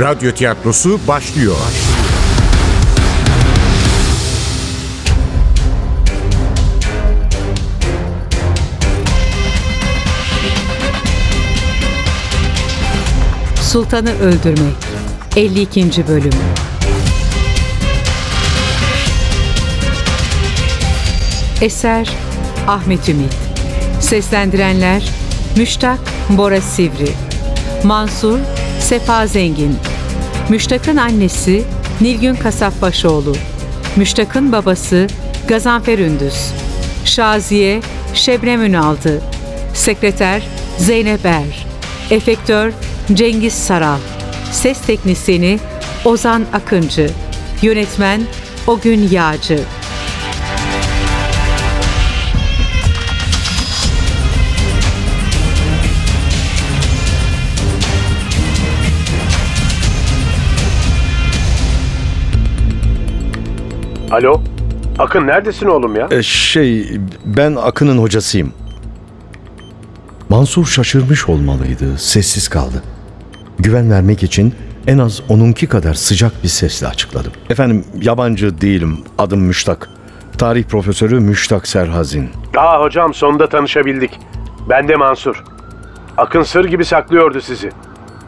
Radyo tiyatrosu başlıyor. Sultanı Öldürmek 52. Bölüm Eser Ahmet Ümit Seslendirenler Müştak Bora Sivri Mansur Sefa Zengin. Müştak'ın annesi Nilgün Kasapbaşoğlu. Müştak'ın babası Gazanfer Ündüz. Şaziye Şebnem Ünaldı. Sekreter Zeynep Er. Efektör Cengiz Saral. Ses Teknisini Ozan Akıncı. Yönetmen Ogün Yağcı Alo? Akın neredesin oğlum ya? E, şey, ben Akın'ın hocasıyım. Mansur şaşırmış olmalıydı, sessiz kaldı. Güven vermek için en az onunki kadar sıcak bir sesle açıkladım. Efendim, yabancı değilim, adım Müştak. Tarih profesörü Müştak Serhazin. Aa hocam sonunda tanışabildik. Ben de Mansur. Akın sır gibi saklıyordu sizi.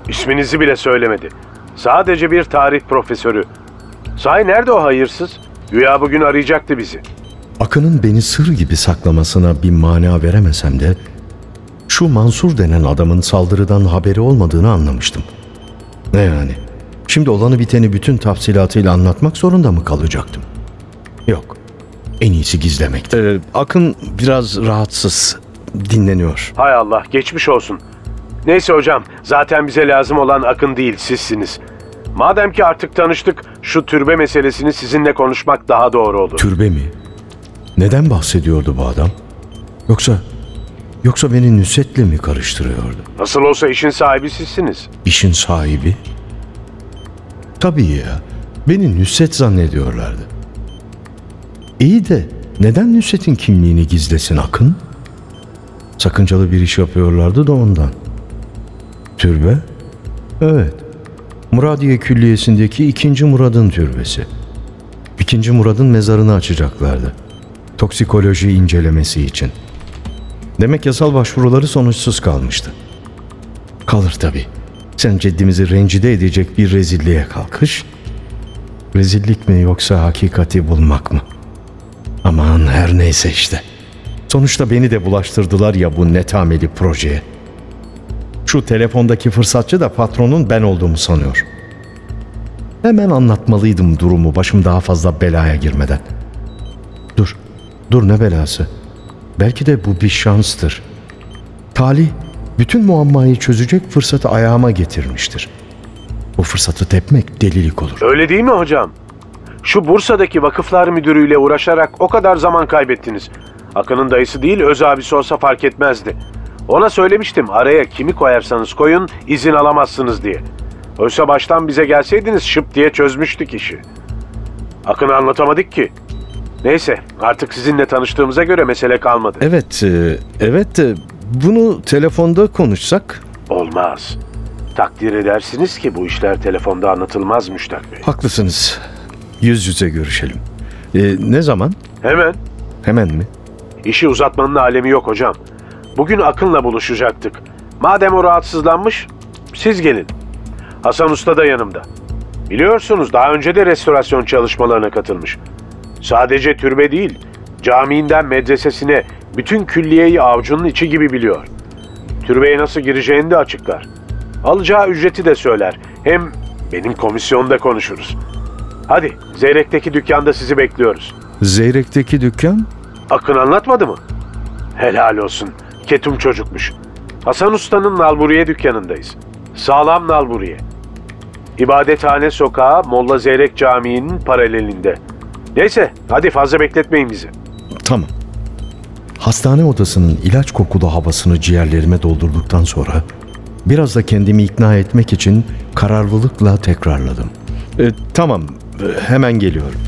İsminizi bile söylemedi. Sadece bir tarih profesörü. Sahi nerede o hayırsız? Güya bugün arayacaktı bizi. Akın'ın beni sır gibi saklamasına bir mana veremesem de şu Mansur denen adamın saldırıdan haberi olmadığını anlamıştım. Ne yani? Şimdi olanı biteni bütün tafsilatıyla anlatmak zorunda mı kalacaktım? Yok. En iyisi gizlemekti. Ee, Akın biraz rahatsız. Dinleniyor. Hay Allah geçmiş olsun. Neyse hocam zaten bize lazım olan Akın değil sizsiniz. Madem ki artık tanıştık şu türbe meselesini sizinle konuşmak daha doğru olur. Türbe mi? Neden bahsediyordu bu adam? Yoksa yoksa beni Nusret'le mi karıştırıyordu? Nasıl olsa işin sahibi sizsiniz. İşin sahibi? Tabii ya. Beni Nusret zannediyorlardı. İyi de neden Nusret'in kimliğini gizlesin Akın? Sakıncalı bir iş yapıyorlardı da ondan. Türbe? Evet. Muradiye Külliyesi'ndeki ikinci Murad'ın türbesi. İkinci Murad'ın mezarını açacaklardı. Toksikoloji incelemesi için. Demek yasal başvuruları sonuçsuz kalmıştı. Kalır tabii. Sen ceddimizi rencide edecek bir rezilliğe kalkış. Rezillik mi yoksa hakikati bulmak mı? Aman her neyse işte. Sonuçta beni de bulaştırdılar ya bu netameli projeye. Şu telefondaki fırsatçı da patronun ben olduğumu sanıyor. Hemen anlatmalıydım durumu başım daha fazla belaya girmeden. Dur, dur ne belası? Belki de bu bir şanstır. Talih bütün muammayı çözecek fırsatı ayağıma getirmiştir. Bu fırsatı tepmek delilik olur. Öyle değil mi hocam? Şu Bursa'daki vakıflar müdürüyle uğraşarak o kadar zaman kaybettiniz. Akın'ın dayısı değil öz abisi olsa fark etmezdi. Ona söylemiştim araya kimi koyarsanız koyun izin alamazsınız diye. Oysa baştan bize gelseydiniz şıp diye çözmüştük işi. Akın'ı anlatamadık ki. Neyse artık sizinle tanıştığımıza göre mesele kalmadı. Evet, e, evet de bunu telefonda konuşsak Olmaz. Takdir edersiniz ki bu işler telefonda anlatılmaz Müştak Bey. haklısınız. Yüz yüze görüşelim. E, ne zaman? Hemen. Hemen mi? İşi uzatmanın alemi yok hocam. Bugün Akın'la buluşacaktık. Madem o rahatsızlanmış, siz gelin. Hasan Usta da yanımda. Biliyorsunuz daha önce de restorasyon çalışmalarına katılmış. Sadece türbe değil, camiinden medresesine bütün külliyeyi avucunun içi gibi biliyor. Türbeye nasıl gireceğini de açıklar. Alacağı ücreti de söyler. Hem benim komisyonda konuşuruz. Hadi, Zeyrek'teki dükkanda sizi bekliyoruz. Zeyrek'teki dükkan? Akın anlatmadı mı? Helal olsun. Ketum çocukmuş. Hasan Usta'nın nalburiye dükkanındayız. Sağlam nalburiye. İbadethane sokağı Molla Zeyrek Camii'nin paralelinde. Neyse hadi fazla bekletmeyin bizi. Tamam. Hastane odasının ilaç kokulu havasını ciğerlerime doldurduktan sonra biraz da kendimi ikna etmek için kararlılıkla tekrarladım. E, tamam, hemen geliyorum.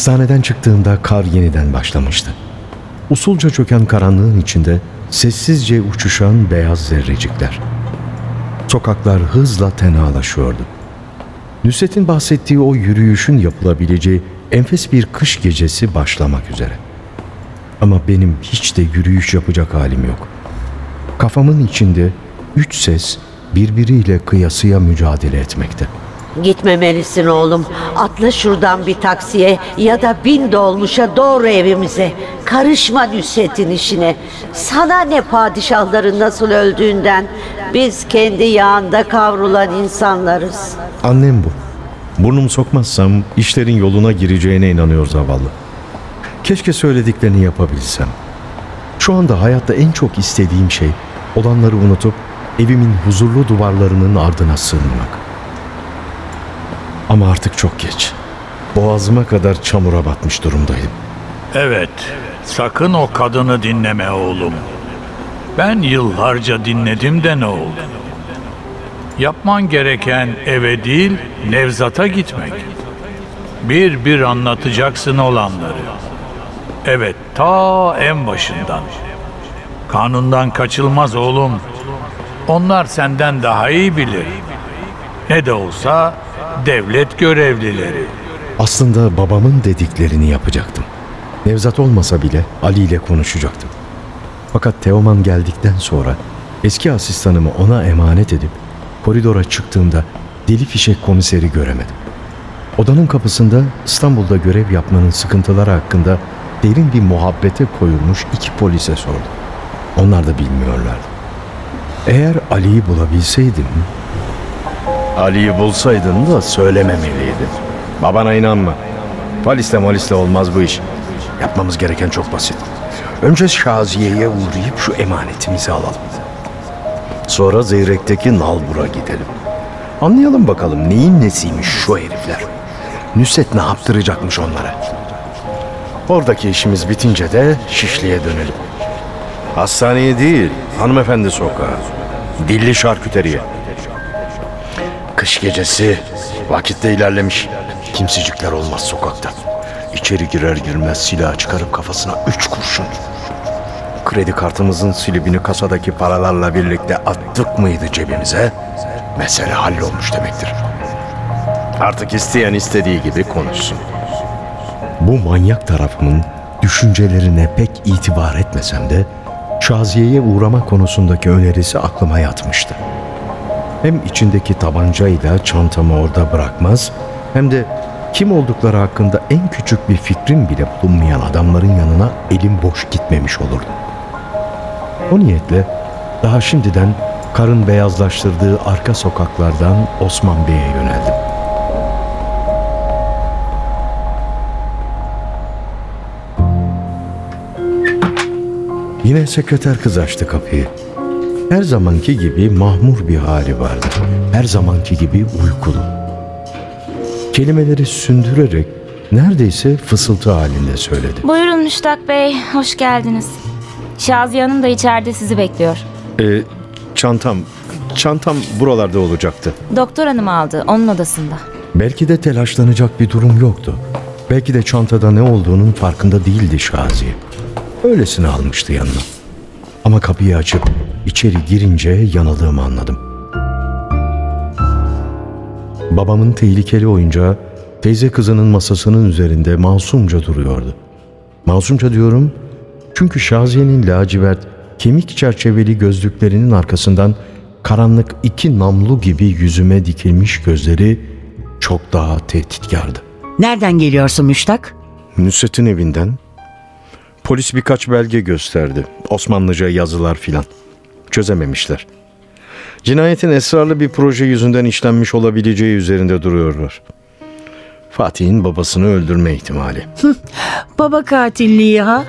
Hastaneden çıktığımda kar yeniden başlamıştı. Usulca çöken karanlığın içinde sessizce uçuşan beyaz zerrecikler. Sokaklar hızla tenalaşıyordu. Nusret'in bahsettiği o yürüyüşün yapılabileceği enfes bir kış gecesi başlamak üzere. Ama benim hiç de yürüyüş yapacak halim yok. Kafamın içinde üç ses birbiriyle kıyasıya mücadele etmekte. Gitmemelisin oğlum. Atla şuradan bir taksiye ya da bin dolmuşa doğru evimize. Karışma Nusret'in işine. Sana ne padişahların nasıl öldüğünden. Biz kendi yağında kavrulan insanlarız. Annem bu. Burnumu sokmazsam işlerin yoluna gireceğine inanıyor zavallı. Keşke söylediklerini yapabilsem. Şu anda hayatta en çok istediğim şey olanları unutup evimin huzurlu duvarlarının ardına sığınmak. Ama artık çok geç. Boğazıma kadar çamura batmış durumdayım. Evet, sakın o kadını dinleme oğlum. Ben yıllarca dinledim de ne oldu? Yapman gereken eve değil, Nevzat'a gitmek. Bir bir anlatacaksın olanları. Evet, ta en başından. Kanundan kaçılmaz oğlum. Onlar senden daha iyi bilir. Ne de olsa devlet görevlileri. Aslında babamın dediklerini yapacaktım. Nevzat olmasa bile Ali ile konuşacaktım. Fakat Teoman geldikten sonra eski asistanımı ona emanet edip koridora çıktığımda deli fişek komiseri göremedim. Odanın kapısında İstanbul'da görev yapmanın sıkıntıları hakkında derin bir muhabbete koyulmuş iki polise sordum. Onlar da bilmiyorlardı. Eğer Ali'yi bulabilseydim... Ali'yi bulsaydın da söylememeliydin. Babana inanma. Polisle molisle olmaz bu iş. Yapmamız gereken çok basit. Önce Şaziye'ye uğrayıp şu emanetimizi alalım. Sonra Zeyrek'teki Nalbur'a gidelim. Anlayalım bakalım neyin nesiymiş şu herifler. Nusret ne yaptıracakmış onlara. Oradaki işimiz bitince de Şişli'ye dönelim. Hastaneye değil, hanımefendi sokağı. Dilli şarküteriye. Kış gecesi vakitte ilerlemiş. Kimsecikler olmaz sokakta. İçeri girer girmez silah çıkarıp kafasına üç kurşun. Kredi kartımızın silibini kasadaki paralarla birlikte attık mıydı cebimize? Mesele hallolmuş demektir. Artık isteyen istediği gibi konuşsun. Bu manyak tarafımın düşüncelerine pek itibar etmesem de Şaziye'ye uğrama konusundaki önerisi aklıma yatmıştı. Hem içindeki tabancayla çantamı orada bırakmaz hem de kim oldukları hakkında en küçük bir fikrim bile bulunmayan adamların yanına elim boş gitmemiş olurdum. O niyetle daha şimdiden karın beyazlaştırdığı arka sokaklardan Osman Bey'e yöneldim. Yine sekreter kız açtı kapıyı. Her zamanki gibi mahmur bir hali vardı. Her zamanki gibi uykulu. Kelimeleri sündürerek neredeyse fısıltı halinde söyledi. Buyurun Müştak Bey, hoş geldiniz. Şaziye Hanım da içeride sizi bekliyor. E, çantam, çantam buralarda olacaktı. Doktor hanım aldı, onun odasında. Belki de telaşlanacak bir durum yoktu. Belki de çantada ne olduğunun farkında değildi Şaziye. Öylesine almıştı yanına. Ama kapıyı açıp içeri girince yanıldığımı anladım. Babamın tehlikeli oyuncağı teyze kızının masasının üzerinde masumca duruyordu. Masumca diyorum çünkü Şaziye'nin lacivert kemik çerçeveli gözlüklerinin arkasından karanlık iki namlu gibi yüzüme dikilmiş gözleri çok daha tehditkardı. Nereden geliyorsun Müştak? Nusret'in evinden polis birkaç belge gösterdi. Osmanlıca yazılar filan. Çözememişler. Cinayetin esrarlı bir proje yüzünden işlenmiş olabileceği üzerinde duruyorlar. Fatih'in babasını öldürme ihtimali. Baba katilliği ha?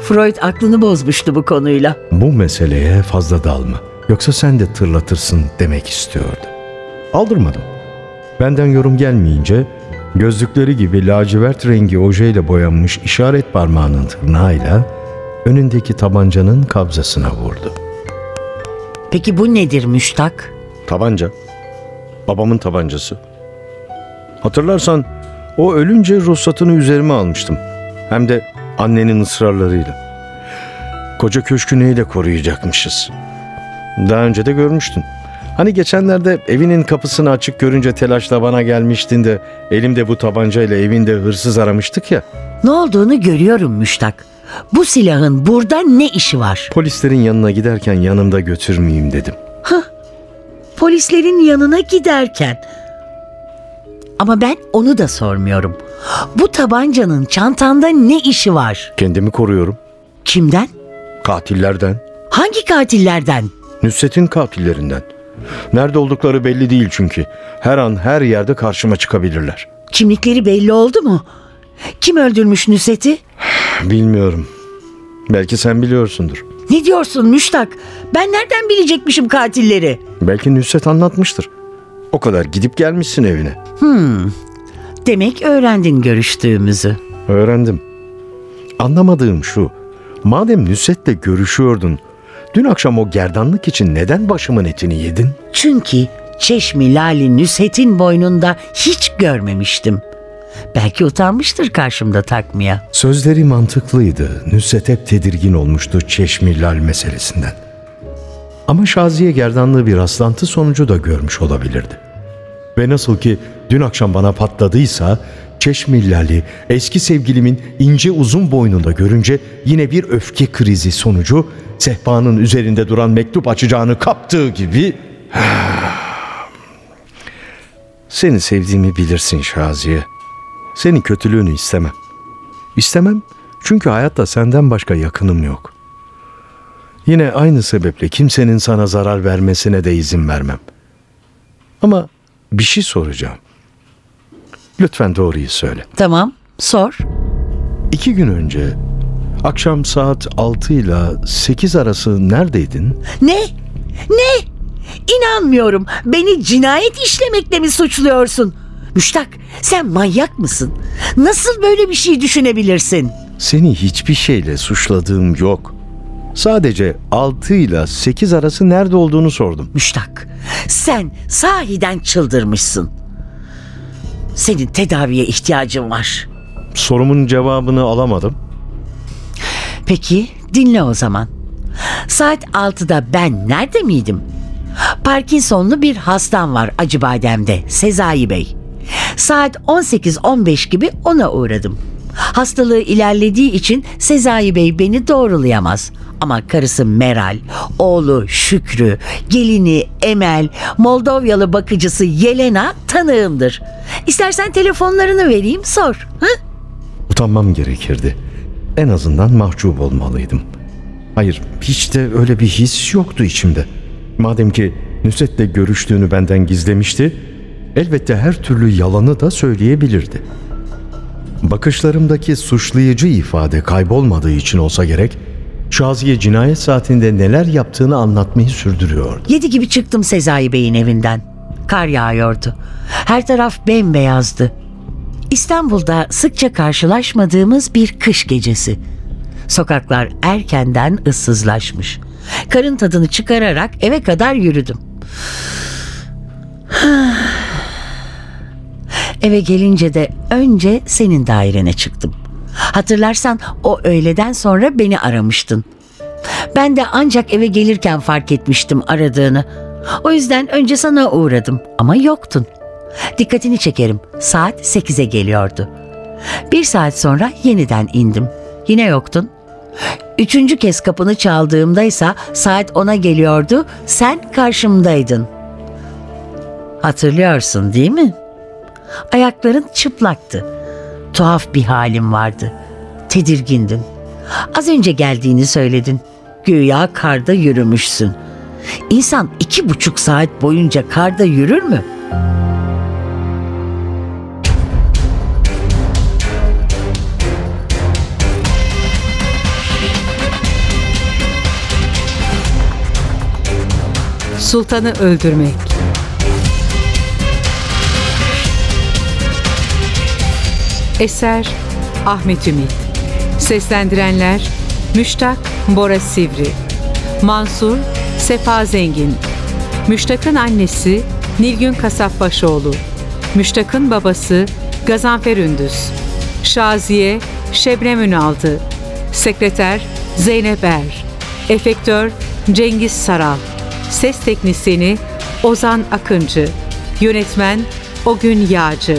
Freud aklını bozmuştu bu konuyla. Bu meseleye fazla dalma. Yoksa sen de tırlatırsın demek istiyordu. Aldırmadım. Benden yorum gelmeyince gözlükleri gibi lacivert rengi ojeyle boyanmış işaret parmağının tırnağıyla önündeki tabancanın kabzasına vurdu. Peki bu nedir Müştak? Tabanca. Babamın tabancası. Hatırlarsan o ölünce ruhsatını üzerime almıştım. Hem de annenin ısrarlarıyla. Koca köşkü neyle koruyacakmışız? Daha önce de görmüştün. Hani geçenlerde evinin kapısını açık görünce telaşla bana gelmiştin de elimde bu tabancayla evinde hırsız aramıştık ya. Ne olduğunu görüyorum Müştak. Bu silahın burada ne işi var? Polislerin yanına giderken yanımda götürmeyeyim dedim. Polislerin yanına giderken. Ama ben onu da sormuyorum. Bu tabancanın çantanda ne işi var? Kendimi koruyorum. Kimden? Katillerden. Hangi katillerden? Nusret'in katillerinden. Nerede oldukları belli değil çünkü. Her an her yerde karşıma çıkabilirler. Kimlikleri belli oldu mu? Kim öldürmüş Nusret'i? Bilmiyorum. Belki sen biliyorsundur. Ne diyorsun Müştak? Ben nereden bilecekmişim katilleri? Belki Nusret anlatmıştır. O kadar gidip gelmişsin evine. Demek öğrendin görüştüğümüzü. Öğrendim. Anlamadığım şu. Madem Nusret'le görüşüyordun, dün akşam o gerdanlık için neden başımın etini yedin? Çünkü Çeşmi Lali Nusret'in boynunda hiç görmemiştim. Belki utanmıştır karşımda takmaya. Sözleri mantıklıydı. Nusret hep tedirgin olmuştu Çeşmilal meselesinden. Ama Şaziye gerdanlığı bir rastlantı sonucu da görmüş olabilirdi. Ve nasıl ki dün akşam bana patladıysa Çeşmillal'i eski sevgilimin ince uzun boynunda görünce yine bir öfke krizi sonucu sehpanın üzerinde duran mektup açacağını kaptığı gibi Seni sevdiğimi bilirsin Şaziye. Senin kötülüğünü istemem. İstemem çünkü hayatta senden başka yakınım yok. Yine aynı sebeple kimsenin sana zarar vermesine de izin vermem. Ama bir şey soracağım. Lütfen doğruyu söyle. Tamam, sor. İki gün önce akşam saat 6 ile 8 arası neredeydin? Ne? Ne? İnanmıyorum. Beni cinayet işlemekle mi suçluyorsun? Müştak, sen manyak mısın? Nasıl böyle bir şey düşünebilirsin? Seni hiçbir şeyle suçladığım yok. Sadece 6 ile 8 arası nerede olduğunu sordum. Müştak, sen sahiden çıldırmışsın. Senin tedaviye ihtiyacın var. Sorumun cevabını alamadım. Peki, dinle o zaman. Saat 6'da ben nerede miydim? Parkinsonlu bir hastam var Acıbadem'de, Sezai Bey. Saat 18-15 gibi ona uğradım. Hastalığı ilerlediği için Sezai Bey beni doğrulayamaz. Ama karısı Meral, oğlu Şükrü, gelini Emel, Moldovyalı bakıcısı Yelena tanığımdır. İstersen telefonlarını vereyim sor. Hı? Utanmam gerekirdi. En azından mahcup olmalıydım. Hayır, hiç de öyle bir his yoktu içimde. Madem ki Nusret'le görüştüğünü benden gizlemişti, elbette her türlü yalanı da söyleyebilirdi. Bakışlarımdaki suçlayıcı ifade kaybolmadığı için olsa gerek, Şaziye cinayet saatinde neler yaptığını anlatmayı sürdürüyordu. Yedi gibi çıktım Sezai Bey'in evinden. Kar yağıyordu. Her taraf bembeyazdı. İstanbul'da sıkça karşılaşmadığımız bir kış gecesi. Sokaklar erkenden ıssızlaşmış. Karın tadını çıkararak eve kadar yürüdüm. Eve gelince de önce senin dairene çıktım. Hatırlarsan o öğleden sonra beni aramıştın. Ben de ancak eve gelirken fark etmiştim aradığını. O yüzden önce sana uğradım ama yoktun. Dikkatini çekerim. Saat 8'e geliyordu. Bir saat sonra yeniden indim. Yine yoktun. Üçüncü kez kapını çaldığımdaysa saat 10'a geliyordu. Sen karşımdaydın. Hatırlıyorsun değil mi? Ayakların çıplaktı. Tuhaf bir halin vardı. Tedirgindin. Az önce geldiğini söyledin. Güya karda yürümüşsün. İnsan iki buçuk saat boyunca karda yürür mü? Sultanı öldürmek. Eser Ahmet Ümit Seslendirenler Müştak Bora Sivri Mansur Sefa Zengin Müştak'ın annesi Nilgün Kasapbaşoğlu Müştak'ın babası Gazanfer Ündüz Şaziye Şebnem Ünaldı Sekreter Zeynep Er Efektör Cengiz Saral Ses Teknisini Ozan Akıncı Yönetmen Ogün Yağcı